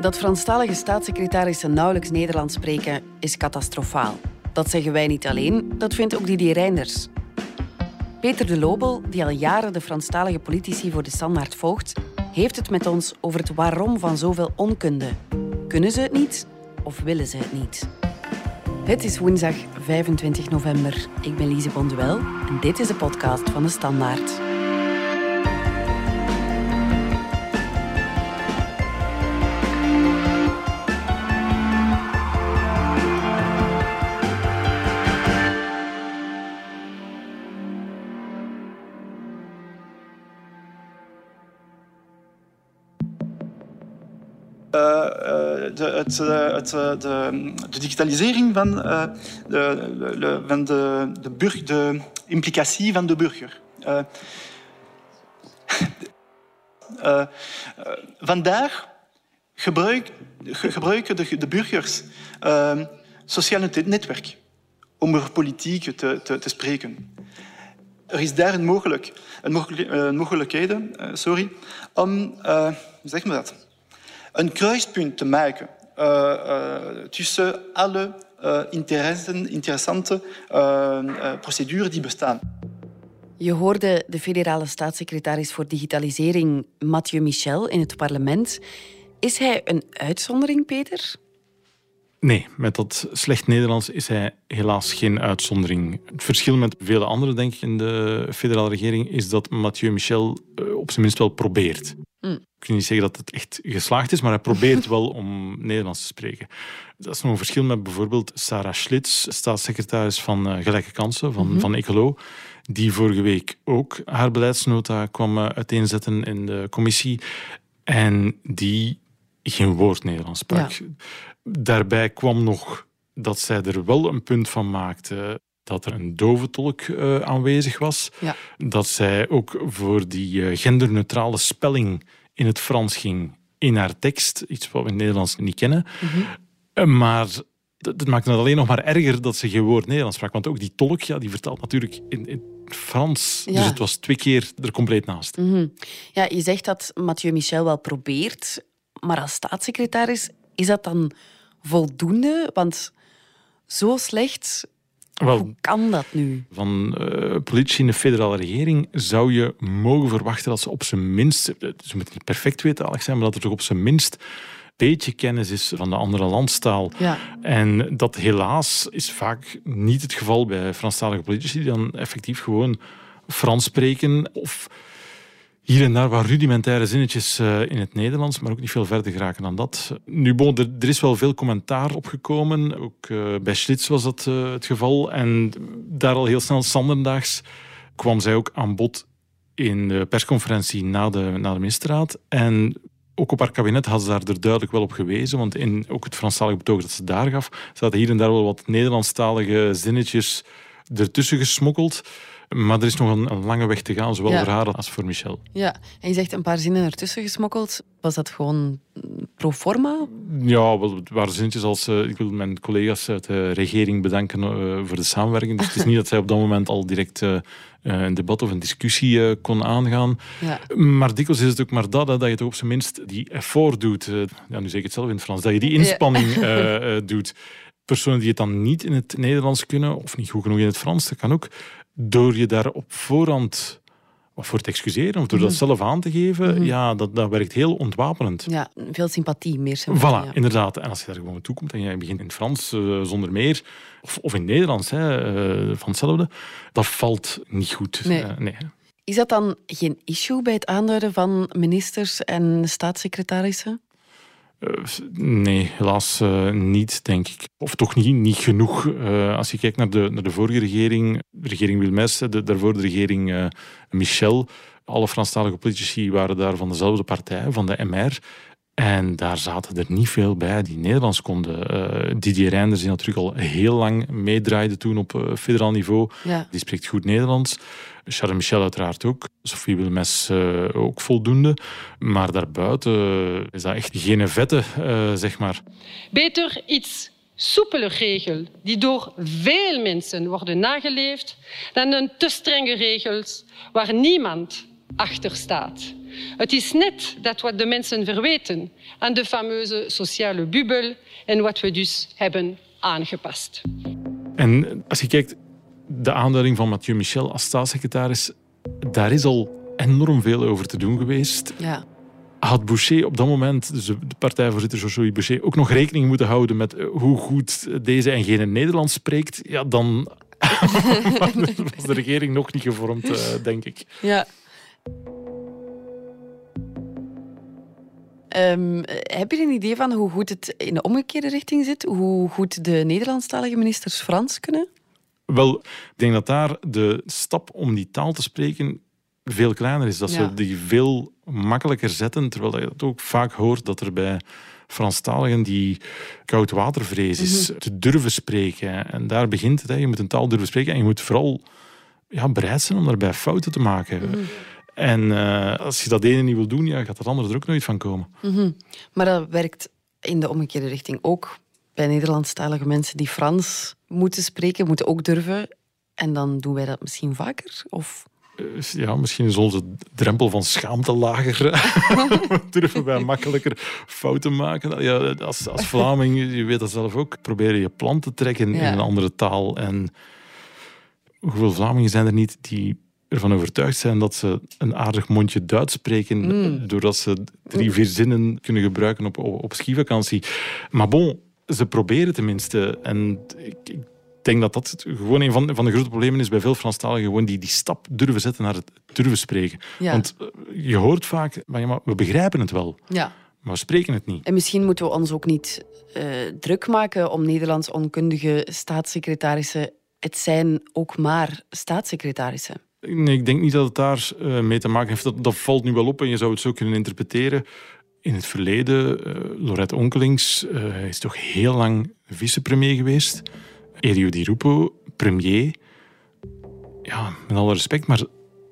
Dat Franstalige staatssecretarissen nauwelijks Nederlands spreken is catastrofaal. Dat zeggen wij niet alleen, dat vindt ook Didier Reinders. Peter de Lobel, die al jaren de Franstalige politici voor de standaard volgt, heeft het met ons over het waarom van zoveel onkunde. Kunnen ze het niet of willen ze het niet? Het is woensdag 25 november. Ik ben Lise Bonduel en dit is de podcast van de Standaard. De, eh, eh, de, de, digitalisering van, uh, de, de, van de, de, de implicatie van de burger. Uh, uh, gebruik, gebruiken de, de burgers sociale netwerk om over politiek te, te, te, spreken. Er is daar een, mogelijk, een, mogelijk, een mogelijkheid sorry, om, hoe zeg maar dat? Een kruispunt te maken uh, uh, tussen alle uh, interessante procedures die bestaan. Je hoorde de federale staatssecretaris voor digitalisering Mathieu Michel in het parlement. Is hij een uitzondering, Peter? Nee, met dat slecht Nederlands is hij helaas geen uitzondering. Het verschil met vele anderen, denk ik, in de federale regering is dat Mathieu Michel op zijn minst wel probeert. Mm. Ik kan niet zeggen dat het echt geslaagd is, maar hij probeert wel om Nederlands te spreken. Dat is nog een verschil met bijvoorbeeld Sarah Schlitz, staatssecretaris van uh, Gelijke Kansen van, mm van Ecolo, die vorige week ook haar beleidsnota kwam uh, uiteenzetten in de commissie en die geen woord Nederlands sprak. Daarbij kwam nog dat zij er wel een punt van maakte dat er een dove tolk uh, aanwezig was. Ja. Dat zij ook voor die uh, genderneutrale spelling in het Frans ging in haar tekst. Iets wat we in het Nederlands niet kennen. Mm -hmm. maar dat, maakte het alleen nog maar erger dat ze geen woord Nederlands sprak. Want ook die tolk, ja, die vertaalt natuurlijk in, in Frans. Ja. Dus het was twee keer er compleet naast. Mm -hmm. Ja, je zegt dat Mathieu Michel wel probeert. Maar als staatssecretaris, is dat dan voldoende? Want zo slecht wel, Hoe kan dat nu? Van uh, politie in de federale regering zou je mogen verwachten dat ze op zijn minst, ze moeten niet perfect tweetalig zijn, maar dat er toch op zijn minst een beetje kennis is van de andere landstaal. Ja. En dat helaas is vaak niet het geval bij Franstalige politici die dan effectief gewoon Frans spreken of hier en daar wat rudimentaire zinnetjes eh, in het Nederlands, maar ook niet veel verder geraken dan dat. Nu, bon, er, er is wel veel commentaar opgekomen. Ook uh, bij Schlitz was dat uh, het geval. En daar al heel snel standerdaags kwam zij ook aan bod in de persconferentie na de, na de ministerraad. En ook op haar kabinet had ze daar duidelijk wel op gewezen, want in ook het Franstalige betoog dat ze daar gaf, zaten hier en daar wel wat Nederlandstalige zinnetjes ertussen gesmokkeld. Maar er is nog een, lange weg te gaan, zowel voor haar als voor Michel. Ja, en je zegt een paar zinnen ertussen gesmokkeld. Was dat gewoon pro forma? Ja, wel, het waren zinnetjes als... Uh, ik wil mijn collega's uit de regering bedanken uh, voor de samenwerking. Dus het is niet dat zij op dat moment al direct... Uh, een debat of een discussie kon aangaan. Ja. Maar dikwijls is het ook maar dat, hè, dat je toch op zijn minst die effort doet. ja, nu zeg ik het zelf in het Frans. Dat je die inspanning ja. doet. Personen die het dan niet in het Nederlands kunnen, of niet goed genoeg in het Frans, dat kan ook door je daar op voorhand of voor te excuseren of door dat mhm. zelf aan te geven, mhm. ja, dat, dat werkt heel ontwapenend. Ja, veel sympathie, meer sympathie. Voilà, inderdaad. En als je daar gewoon toe komt en je begint in het Frans uh, zonder meer, of, of in het Nederlands, hè, uh, van hetzelfde, dat valt niet goed. Nee. Uh, nee. Is dat dan geen issue bij het aanduiden van ministers en staatssecretarissen? Uh, nee, helaas uh, niet, denk ik. Of toch niet, niet genoeg. Uh, als je kijkt naar de, naar de vorige regering, de regering Wilmes, de, daarvoor de regering Michel, alle Franstalige politici waren daar van dezelfde partij, van de MR. En daar zaten er niet veel bij die Nederlands konden. Didier Reinders, die natuurlijk al heel lang meedraaide toen op federaal niveau, ja. die spreekt goed Nederlands. Charles Michel uiteraard ook. Sophie Wilmes uh, ook voldoende. Maar daarbuiten is dat echt geen vette, uh, zeg maar. Beter iets soepele regel die door veel mensen worden nageleefd dan een te strenge regels waar niemand achter staat. Het is net dat wat de mensen verweten aan de fameuze sociale bubbel en wat we dus hebben aangepast. En als je kijkt, de aanduiding van Mathieu Michel als staatssecretaris, daar is al enorm veel over te doen geweest. Ja. Had Boucher op dat moment, dus de partijvoorzitter Joshua Boucher, ook nog rekening moeten houden met hoe goed deze en gene Nederlands spreekt, ja, dan was de regering nog niet gevormd, eh, denk ik. Ja. Um, heb je een idee van hoe goed het in de omgekeerde richting zit? Hoe goed de Nederlandstalige ministers Frans kunnen? Wel, ik denk dat daar de stap om die taal te spreken veel kleiner is. Dat ze die veel makkelijker zetten, terwijl je dat ook vaak hoort dat er bij Franstaligen die koudwatervrees is, mhm. te durven spreken. En daar begint het. Hè. Je moet een taal durven spreken en je moet vooral ja, bereid zijn om daarbij fouten te maken. Mhm. En uh, als je dat ene niet wil doen, ja, gaat dat andere er ook nooit van komen. Mhm. Maar dat werkt in de omgekeerde richting ook. Bij Nederlandstalige mensen die Frans moeten spreken, moeten ook durven. En dan doen wij dat misschien vaker? Of... Eh, ja, misschien is onze drempel van schaamte lager. durven wij makkelijker fouten maken. Ja, als, als Vlaming, je weet dat zelf ook, probeer je plan te trekken in een andere taal. En hoeveel Vlamingen zijn er niet die ervan overtuigd zijn dat ze een aardig mondje Duits spreken, mm. doordat ze drie, vier zinnen kunnen gebruiken op, op, skivakantie. Maar bon, ze proberen tenminste. En ik, ik denk dat dat gewoon een van, van de grote problemen is bij veel Franstaligen. Gewoon die, die stap durven zetten naar het durven spreken. Want eh, je hoort vaak, maar, ja, we begrijpen het wel. Ja. Maar we spreken het niet. En misschien moeten we ons ook niet uh, druk maken om Nederlands onkundige staatssecretarissen. Het zijn ook maar staatssecretarissen. Nee, ik denk niet dat het daar uh, mee te maken heeft. Dat, dat valt nu wel op en je zou het zo kunnen interpreteren. In het verleden, uh, Lorette Onkelings uh, is toch heel lang vicepremier geweest. Elio Di Rupo, premier. Ja, met alle respect, maar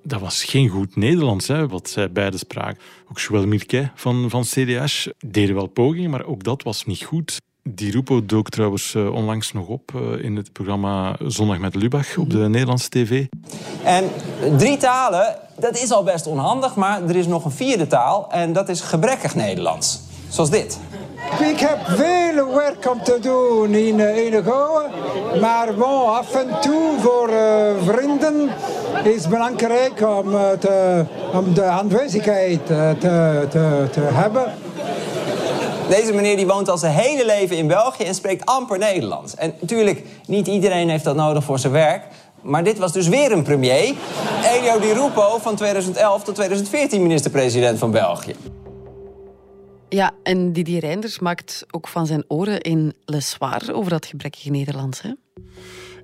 dat was geen goed Nederlands, hè, wat zij beide spraken. Ook Joël Mirquet van, van CDH deden wel pogingen, maar ook dat was niet goed. Die Rupo dook trouwens uh, onlangs nog op uh, in het programma Zondag met Lubach op de Nederlandse tv. En drie talen, dat is al best onhandig, maar er is nog een vierde taal en dat is gebrekkig Nederlands. Zoals dit. Ik heb veel werk om te doen in, eh, in de Gouden. Maar bon, af en toe voor uh, vrienden is belangrijk om, te, om de aanwezigheid te, te, te hebben. Deze meneer die woont al zijn hele leven in België en spreekt amper Nederlands. En natuurlijk, niet iedereen heeft dat nodig voor zijn werk. Maar dit was dus weer een premier. Elio Di Rupo van 2011 tot 2014 minister-president van België. Ja, en Didier Reinders maakt ook van zijn oren in Le Soir over dat gebrekkige Nederlands. Hè?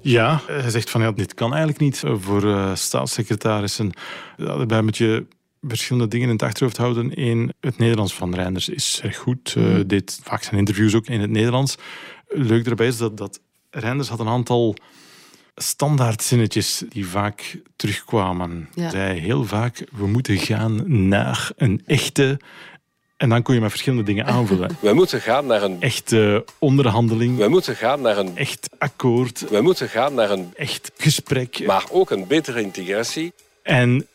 Ja, hij zegt van ja, dit kan eigenlijk niet voor uh, staatssecretarissen. Daarbij moet je verschillende dingen in het achterhoofd houden. Eén, het Nederlands van Reinders is erg goed. Uh, deed vaak zijn interviews ook in het Nederlands. Leuk daarbij is dat, dat Reinders had een aantal standaardzinnetjes die vaak terugkwamen. Ja. Zei heel vaak, we moeten gaan naar een echte... En dan kon je met verschillende dingen aanvullen. We moeten gaan naar een... Echte onderhandeling. We moeten gaan naar een... Echt akkoord. We moeten gaan naar een... Echt gesprek. Maar ook een betere integratie. En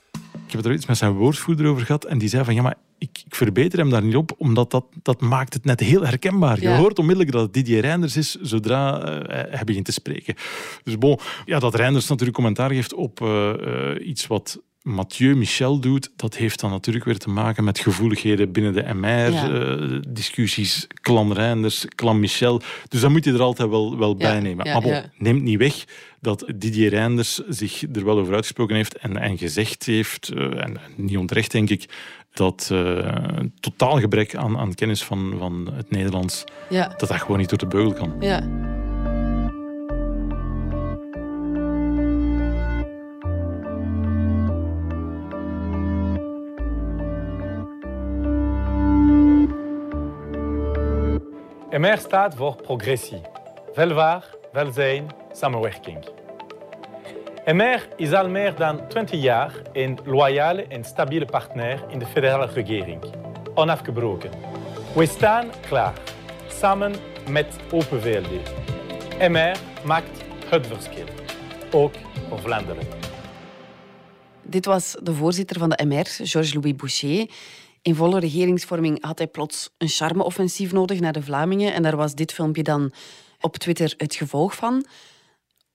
ik heb er iets met zijn woordvoerder over gehad en die zei van ja, maar ik, ik verbeter hem daar niet op, omdat dat, dat maakt het net heel herkenbaar. Je hoort onmiddellijk dat het Didier Reinders is, zodra uh, hij begint te spreken. Dus bon, ja, dat Reinders natuurlijk commentaar geeft op uh, uh, iets wat Mathieu Michel doet, dat heeft dan natuurlijk weer te maken met gevoeligheden binnen de MR-discussies, ja. Clan Reinders, Clan Michel. Dus dat moet je er altijd wel, wel ja. bij nemen. maar bon, neemt niet weg dat Didier Reinders zich er wel over uitgesproken heeft en, en gezegd heeft, uh, en niet onterecht denk ik, dat uh, totaal gebrek aan, aan kennis van, van het Nederlands, dat dat gewoon niet door de beugel kan. Ja. MR staat voor progressie. Welvaart, welzijn, samenwerking. MR is al meer dan 20 jaar een loyale en stabiele partner in de federale regering. Onafgebroken. We staan klaar, samen met Open VLD. MR maakt het verschil, ook voor Vlaanderen. Dit was de voorzitter van de MR, Georges-Louis Boucher. In volle regeringsvorming had hij plots een charme-offensief nodig naar de Vlamingen. En daar was dit filmpje dan op Twitter het gevolg van.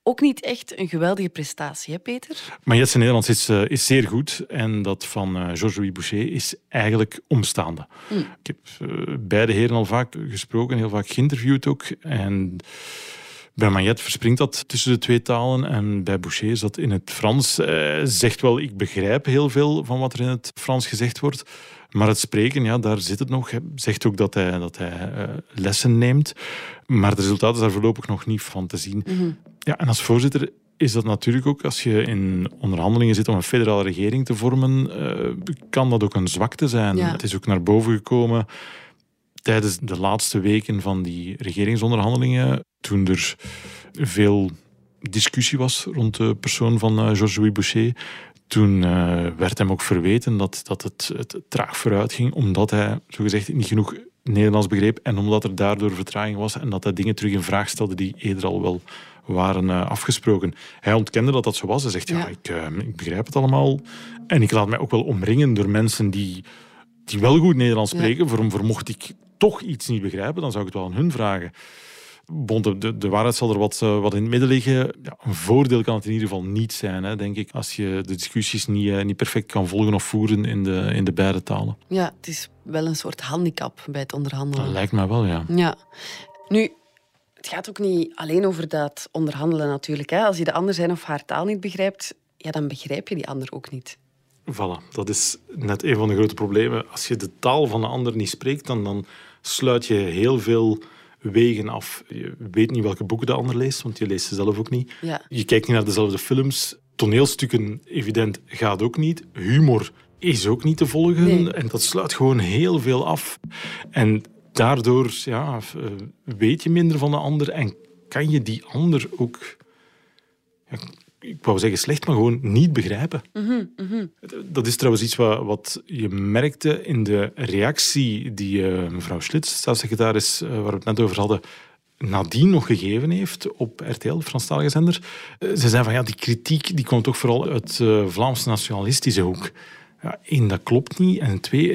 Ook niet echt een geweldige prestatie, hè Peter? Maar Nederlands is, uh, is zeer goed. En dat van uh, Georges-Louis Boucher is eigenlijk omstaande. Mm. Ik heb uh, beide heren al vaak gesproken, heel vaak geïnterviewd ook. En bij Magnet verspringt dat tussen de twee talen en bij Boucher is dat in het Frans. Uh, zegt wel, ik begrijp heel veel van wat er in het Frans gezegd wordt. Maar het spreken, ja, daar zit het nog. Hij zegt ook dat hij, dat hij uh, lessen neemt. Maar de resultaten zijn daar voorlopig nog niet van te zien. Mm -hmm. Ja, en als voorzitter is dat natuurlijk ook, als je in onderhandelingen zit om een federale regering te vormen, uh, kan dat ook een zwakte zijn. Ja. Het is ook naar boven gekomen tijdens de laatste weken van die regeringsonderhandelingen, toen er veel discussie was rond de persoon van uh, Georges-Louis Boucher. Toen uh, werd hem ook verweten dat, dat het, het traag vooruit ging, omdat hij zogezegd niet genoeg Nederlands begreep en omdat er daardoor vertraging was en dat hij dingen terug in vraag stelde die eerder al wel waren uh, afgesproken. Hij ontkende dat dat zo was. Hij zegt, ja, Ja. ik, uh, ik begrijp het allemaal. En ik laat mij ook wel omringen door mensen die, die wel goed Nederlands Ja. spreken. Voor, voor mocht ik toch iets niet begrijpen, dan zou ik het wel aan hun vragen. Bon, de, de, de waarheid zal er wat, uh, wat in het midden liggen. Ja, een voordeel kan het in ieder geval niet zijn, hè, denk ik, als je de discussies niet, uh, niet perfect kan volgen of voeren in de, in de beide talen. Ja, het is wel een soort handicap bij het onderhandelen. Dat lijkt mij wel, ja. Ja. Nu, het gaat ook niet alleen over dat onderhandelen natuurlijk. Hè. Als je de ander zijn of haar taal niet begrijpt, ja, dan begrijp je die ander ook niet. Voilà, dat is net een van de grote problemen. Als je de taal van de ander niet spreekt, dan, dan sluit je heel veel wegen af. Je weet niet welke boeken de ander leest, want je leest ze zelf ook niet. Ja. Je kijkt niet naar dezelfde films. Toneelstukken, evident, gaat ook niet. Humor is ook niet te volgen. Nee. En dat sluit gewoon heel veel af. En daardoor ja, eh, weet je minder van de ander en kan je die ander ook... Ja, ik wou zeggen slecht, maar gewoon niet begrijpen. Mhm, mhm. Dat is trouwens iets wat, wat je merkte in de reactie die uh, mevrouw Schlitz, staatssecretaris, uh, waar we het net over hadden, nadien nog gegeven heeft op RTL, Franstalige zender. Uh, ze zei van ja, die kritiek die komt toch vooral uit de Vlaamse nationalistische hoek. Ja, één, dat klopt niet. En twee,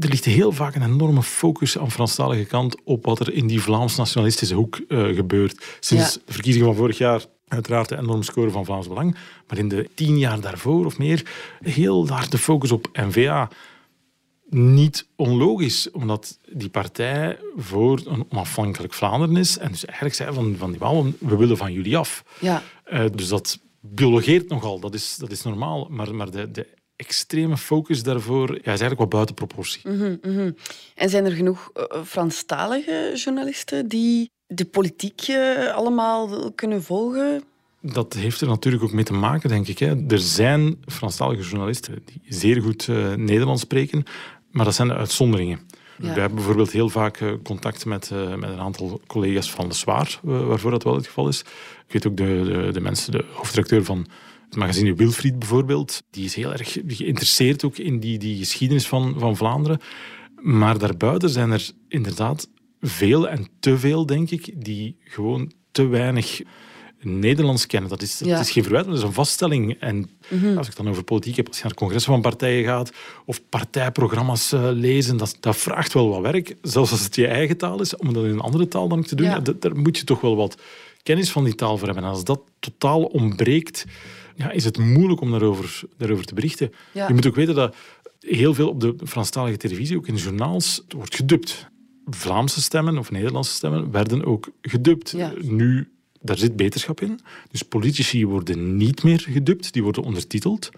er ligt heel vaak een enorme focus aan de Franstalige kant op wat er in die Vlaams-nationalistische hoek gebeurt. Sinds Ja. de verkiezingen van vorig jaar uiteraard de enorme score van Vlaams Belang. Maar in de tien jaar daarvoor of meer, heel hard de focus op N-VA. Niet onlogisch, omdat die partij voor een onafhankelijk Vlaanderen is. En dus eigenlijk zei van, van die Walen, we willen van jullie af. Ja. Uh, dus dat biologeert nogal, dat is, dat is normaal. Maar, maar de, de extreme focus daarvoor ja, is eigenlijk wat buiten proportie. Mhm, mhm. En zijn er genoeg uh, Franstalige journalisten die de politiek uh, allemaal kunnen volgen? Dat heeft er natuurlijk ook mee te maken, denk ik. Hè. Er zijn Franstalige journalisten die zeer goed uh, Nederlands spreken, maar dat zijn de uitzonderingen. Ja. We hebben bijvoorbeeld heel vaak uh, contact met, uh, met een aantal collega's van de Zwaar, waarvoor dat wel het geval is. Ik weet ook de, de, de mensen, de hoofdredacteur van het magazine Wilfried bijvoorbeeld, die is heel erg geïnteresseerd ook in die, die geschiedenis van, van Vlaanderen. Maar daarbuiten zijn er inderdaad veel en te veel, denk ik, die gewoon te weinig Nederlands kennen. Dat is, dat is geen verwijt, maar dat is een vaststelling. En Mhm. als ik dan over politiek heb, als je naar congressen van partijen gaat of partijprogramma's uh, lezen, dat, dat vraagt wel wat werk. Zelfs als het je eigen taal is, om dat in een andere taal dan ook te doen, Ja. daar moet je toch wel wat kennis van die taal voor hebben. En als dat totaal ontbreekt, ja, is het moeilijk om daarover, daarover te berichten. Ja. Je moet ook weten dat heel veel op de Franstalige televisie, ook in journaals, wordt gedubt. Vlaamse stemmen of Nederlandse stemmen werden ook gedubt. Ja. Nu, daar zit beterschap in. Dus politici worden niet meer gedubt, die worden ondertiteld.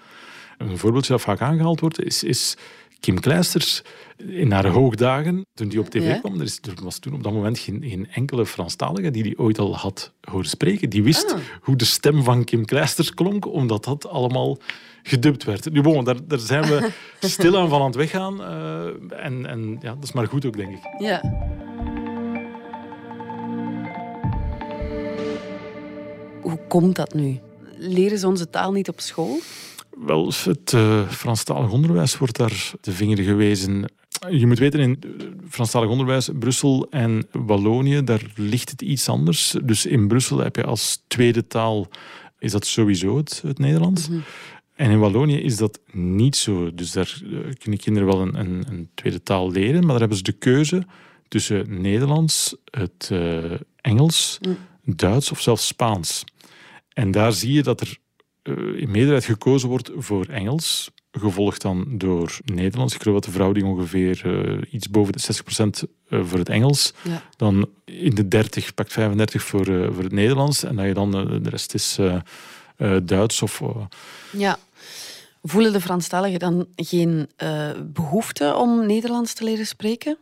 Een voorbeeldje dat vaak aangehaald wordt, is, is Kim Kleisters in haar hoogdagen, toen die op tv Ja. kwam. Er, is, er was toen op dat moment geen, geen enkele Franstalige die die ooit al had horen spreken. Die wist Ah. hoe de stem van Kim Kleisters klonk, omdat dat allemaal gedubt werd. Nu, bon, daar, daar zijn we stilaan van aan het weggaan. eh, en en ja, dat is maar goed ook, denk ik. Ja. Hoe komt dat nu? Leren ze onze taal niet op school? Wel, het uh, Franstalig onderwijs wordt daar de vinger gewezen. Je moet weten, in Franstalig onderwijs, Brussel en Wallonië, daar ligt het iets anders. Dus in Brussel heb je als tweede taal, is dat sowieso het, het Nederlands. Mhm. En in Wallonië is dat niet zo. Dus daar eh, kunnen kinderen wel een, een, een tweede taal leren, maar daar hebben ze de keuze tussen Nederlands, het uh, Engels, Duits of zelfs Spaans. En daar zie je dat er uh, in meerderheid gekozen wordt voor Engels, gevolgd dan door Nederlands. Ik geloof dat de verhouding ongeveer uh, iets boven de 60% voor het Engels. Ja. Dan in de 30, pakt 35 voor, voor het Nederlands. En dat je dan de rest is Duits of... ja. Voelen de Franstaligen dan geen behoefte om Nederlands te leren spreken?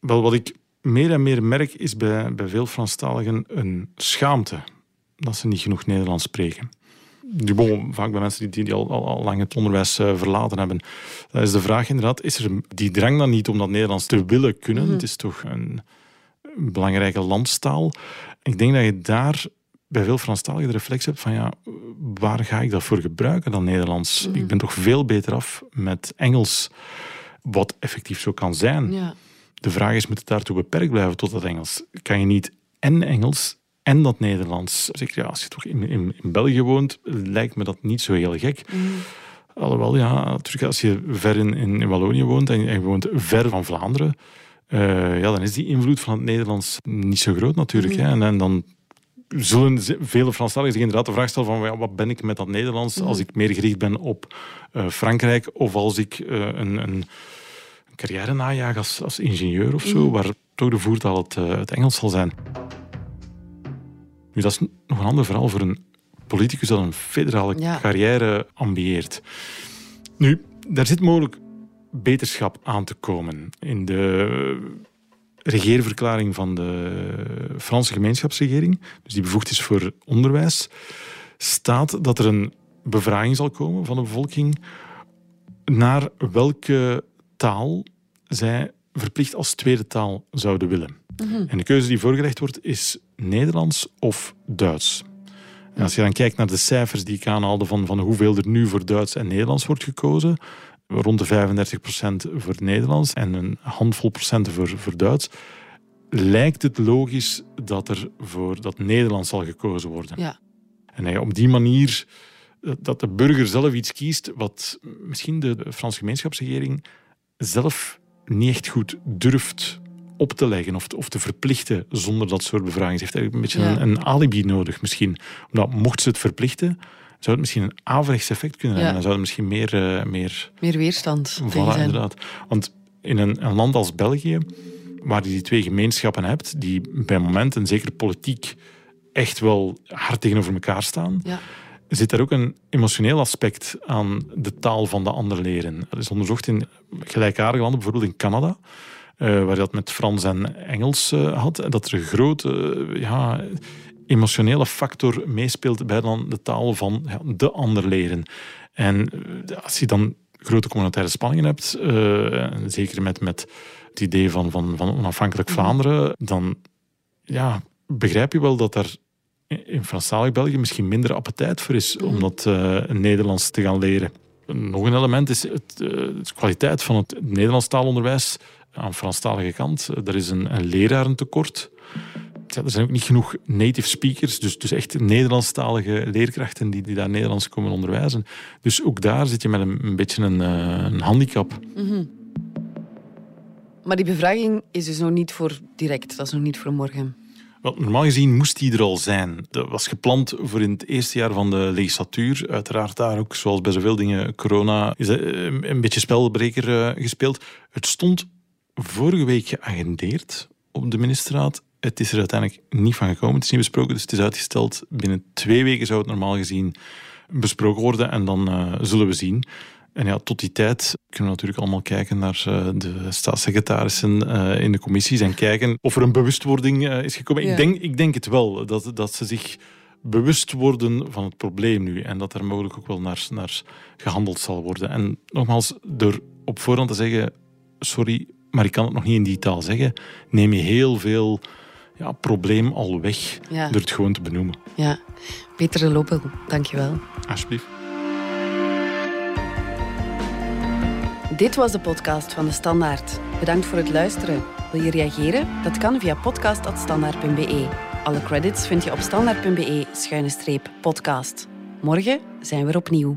Wel, wat ik meer en meer merk is bij, bij veel Franstaligen een schaamte dat ze niet genoeg Nederlands spreken. Die bon, vaak bij mensen die, die al, al, al, lang het onderwijs uh, verlaten hebben. Dan is de vraag inderdaad, is er die drang dan niet om dat Nederlands te willen kunnen? Mm -hmm. Het is toch een belangrijke landstaal. Ik denk dat je daar bij veel Franstaligen de reflex van ja, waar ga ik dat voor gebruiken dan Nederlands? Mm. Ik ben toch veel beter af met Engels, wat effectief zo kan zijn. Ja. De vraag is, moet het daartoe beperkt blijven tot dat Engels? Kan je niet en Engels en dat Nederlands? Zeker ja, als je toch in, in, in België woont, lijkt me dat niet zo heel gek. Mm. Alhoewel, ja, natuurlijk als je ver in, in Wallonië woont en je woont ver van Vlaanderen, uh, ja, dan is die invloed van het Nederlands niet zo groot natuurlijk. Mm. Hè? En, en, dan zullen vele Franstaligen zich inderdaad de vraag stellen van ja, wat ben ik met dat Nederlands Mm. als ik meer gericht ben op uh, Frankrijk of als ik uh, een, een carrière najaag als, als ingenieur of zo, Mm. waar toch de voertaal het, uh, het, Engels zal zijn. Nu, dat is nog een ander verhaal voor een politicus dat een federale ja. carrière ambieert. Nu, daar zit mogelijk beterschap aan te komen. In de regeerverklaring van de Franse gemeenschapsregering, dus die bevoegd is voor onderwijs, staat dat er een bevraging zal komen van de bevolking naar welke taal zij verplicht als tweede taal zouden willen. Mm -hmm. En de keuze die voorgelegd wordt is Nederlands of Duits. En als je dan kijkt naar de cijfers die ik aanhaalde van, van hoeveel er nu voor Duits en Nederlands wordt gekozen, rond de 35% voor Nederlands en een handvol procenten voor, voor Duits, lijkt het logisch dat er voor dat Nederlands zal gekozen worden. Ja. En op die manier dat de burger zelf iets kiest wat misschien de Franse gemeenschapsregering zelf niet echt goed durft op te leggen of te, of te verplichten zonder dat soort bevragingen. Ze heeft eigenlijk een beetje Ja. een, een alibi nodig misschien. Omdat mocht ze het verplichten, zou het misschien een averechts effect kunnen Ja. hebben. Dan zou er misschien meer... eh, meer Meer weerstand Voilà, tegen zijn. inderdaad. Want in een, een land als België, waar je die twee gemeenschappen hebt, die bij momenten, zeker politiek, echt wel hard tegenover elkaar staan, Ja. zit er ook een emotioneel aspect aan de taal van de ander leren. Dat is onderzocht in gelijkaardige landen, bijvoorbeeld in Canada, eh, waar je dat met Frans en Engels eh, had, dat er grote ja, emotionele factor meespeelt bij dan de taal van ja, de ander leren. En eh, als je dan grote communautaire spanningen hebt, eh, zeker met, met het idee van, van, van onafhankelijk Vlaanderen, dan ja, begrijp je wel dat er in Franstalig België misschien minder appetijt voor is om dat eh, Nederlands te gaan leren. Nog een element is het, de kwaliteit van het Nederlands taalonderwijs aan de Franstalige kant. Er is een, een lerarentekort. Ja, er zijn ook niet genoeg native speakers, dus, dus echt Nederlandstalige leerkrachten die, die daar Nederlands komen onderwijzen. Dus ook daar zit je met een, een beetje een, eh, een handicap. Mhm. Maar die bevraging is dus nog niet voor direct, dat is nog niet voor morgen. Wel, normaal gezien moest die er al zijn. Dat was gepland voor in het eerste jaar van de legislatuur. Uiteraard daar ook, zoals bij zoveel dingen, corona, is een een beetje spelbreker eh, gespeeld. Het stond vorige week geagendeerd op de ministerraad. Het is er uiteindelijk niet van gekomen. Het is niet besproken, dus het is uitgesteld. Binnen twee weken zou het normaal gezien besproken worden en dan eh, zullen we zien. En ja, tot die tijd kunnen we natuurlijk allemaal kijken naar eh, de staatssecretarissen eh, in de commissies en kijken of er een bewustwording is gekomen. Ja. Ik, denk, ik denk het wel, dat, dat ze zich bewust worden van het probleem nu en dat er mogelijk ook wel naar, naar gehandeld zal worden. En nogmaals, door op voorhand te zeggen, sorry, maar ik kan het nog niet in die taal zeggen, neem je heel veel ja, probleem al weg Ja. door het gewoon te benoemen. Ja. Peter de Lopel, dankjewel. Alsjeblieft. Dit was de podcast van De Standaard. Bedankt voor het luisteren. Wil je reageren? Dat kan via podcast.standaard.be. Alle credits vind je op standaard.be-podcast. Morgen zijn we er opnieuw.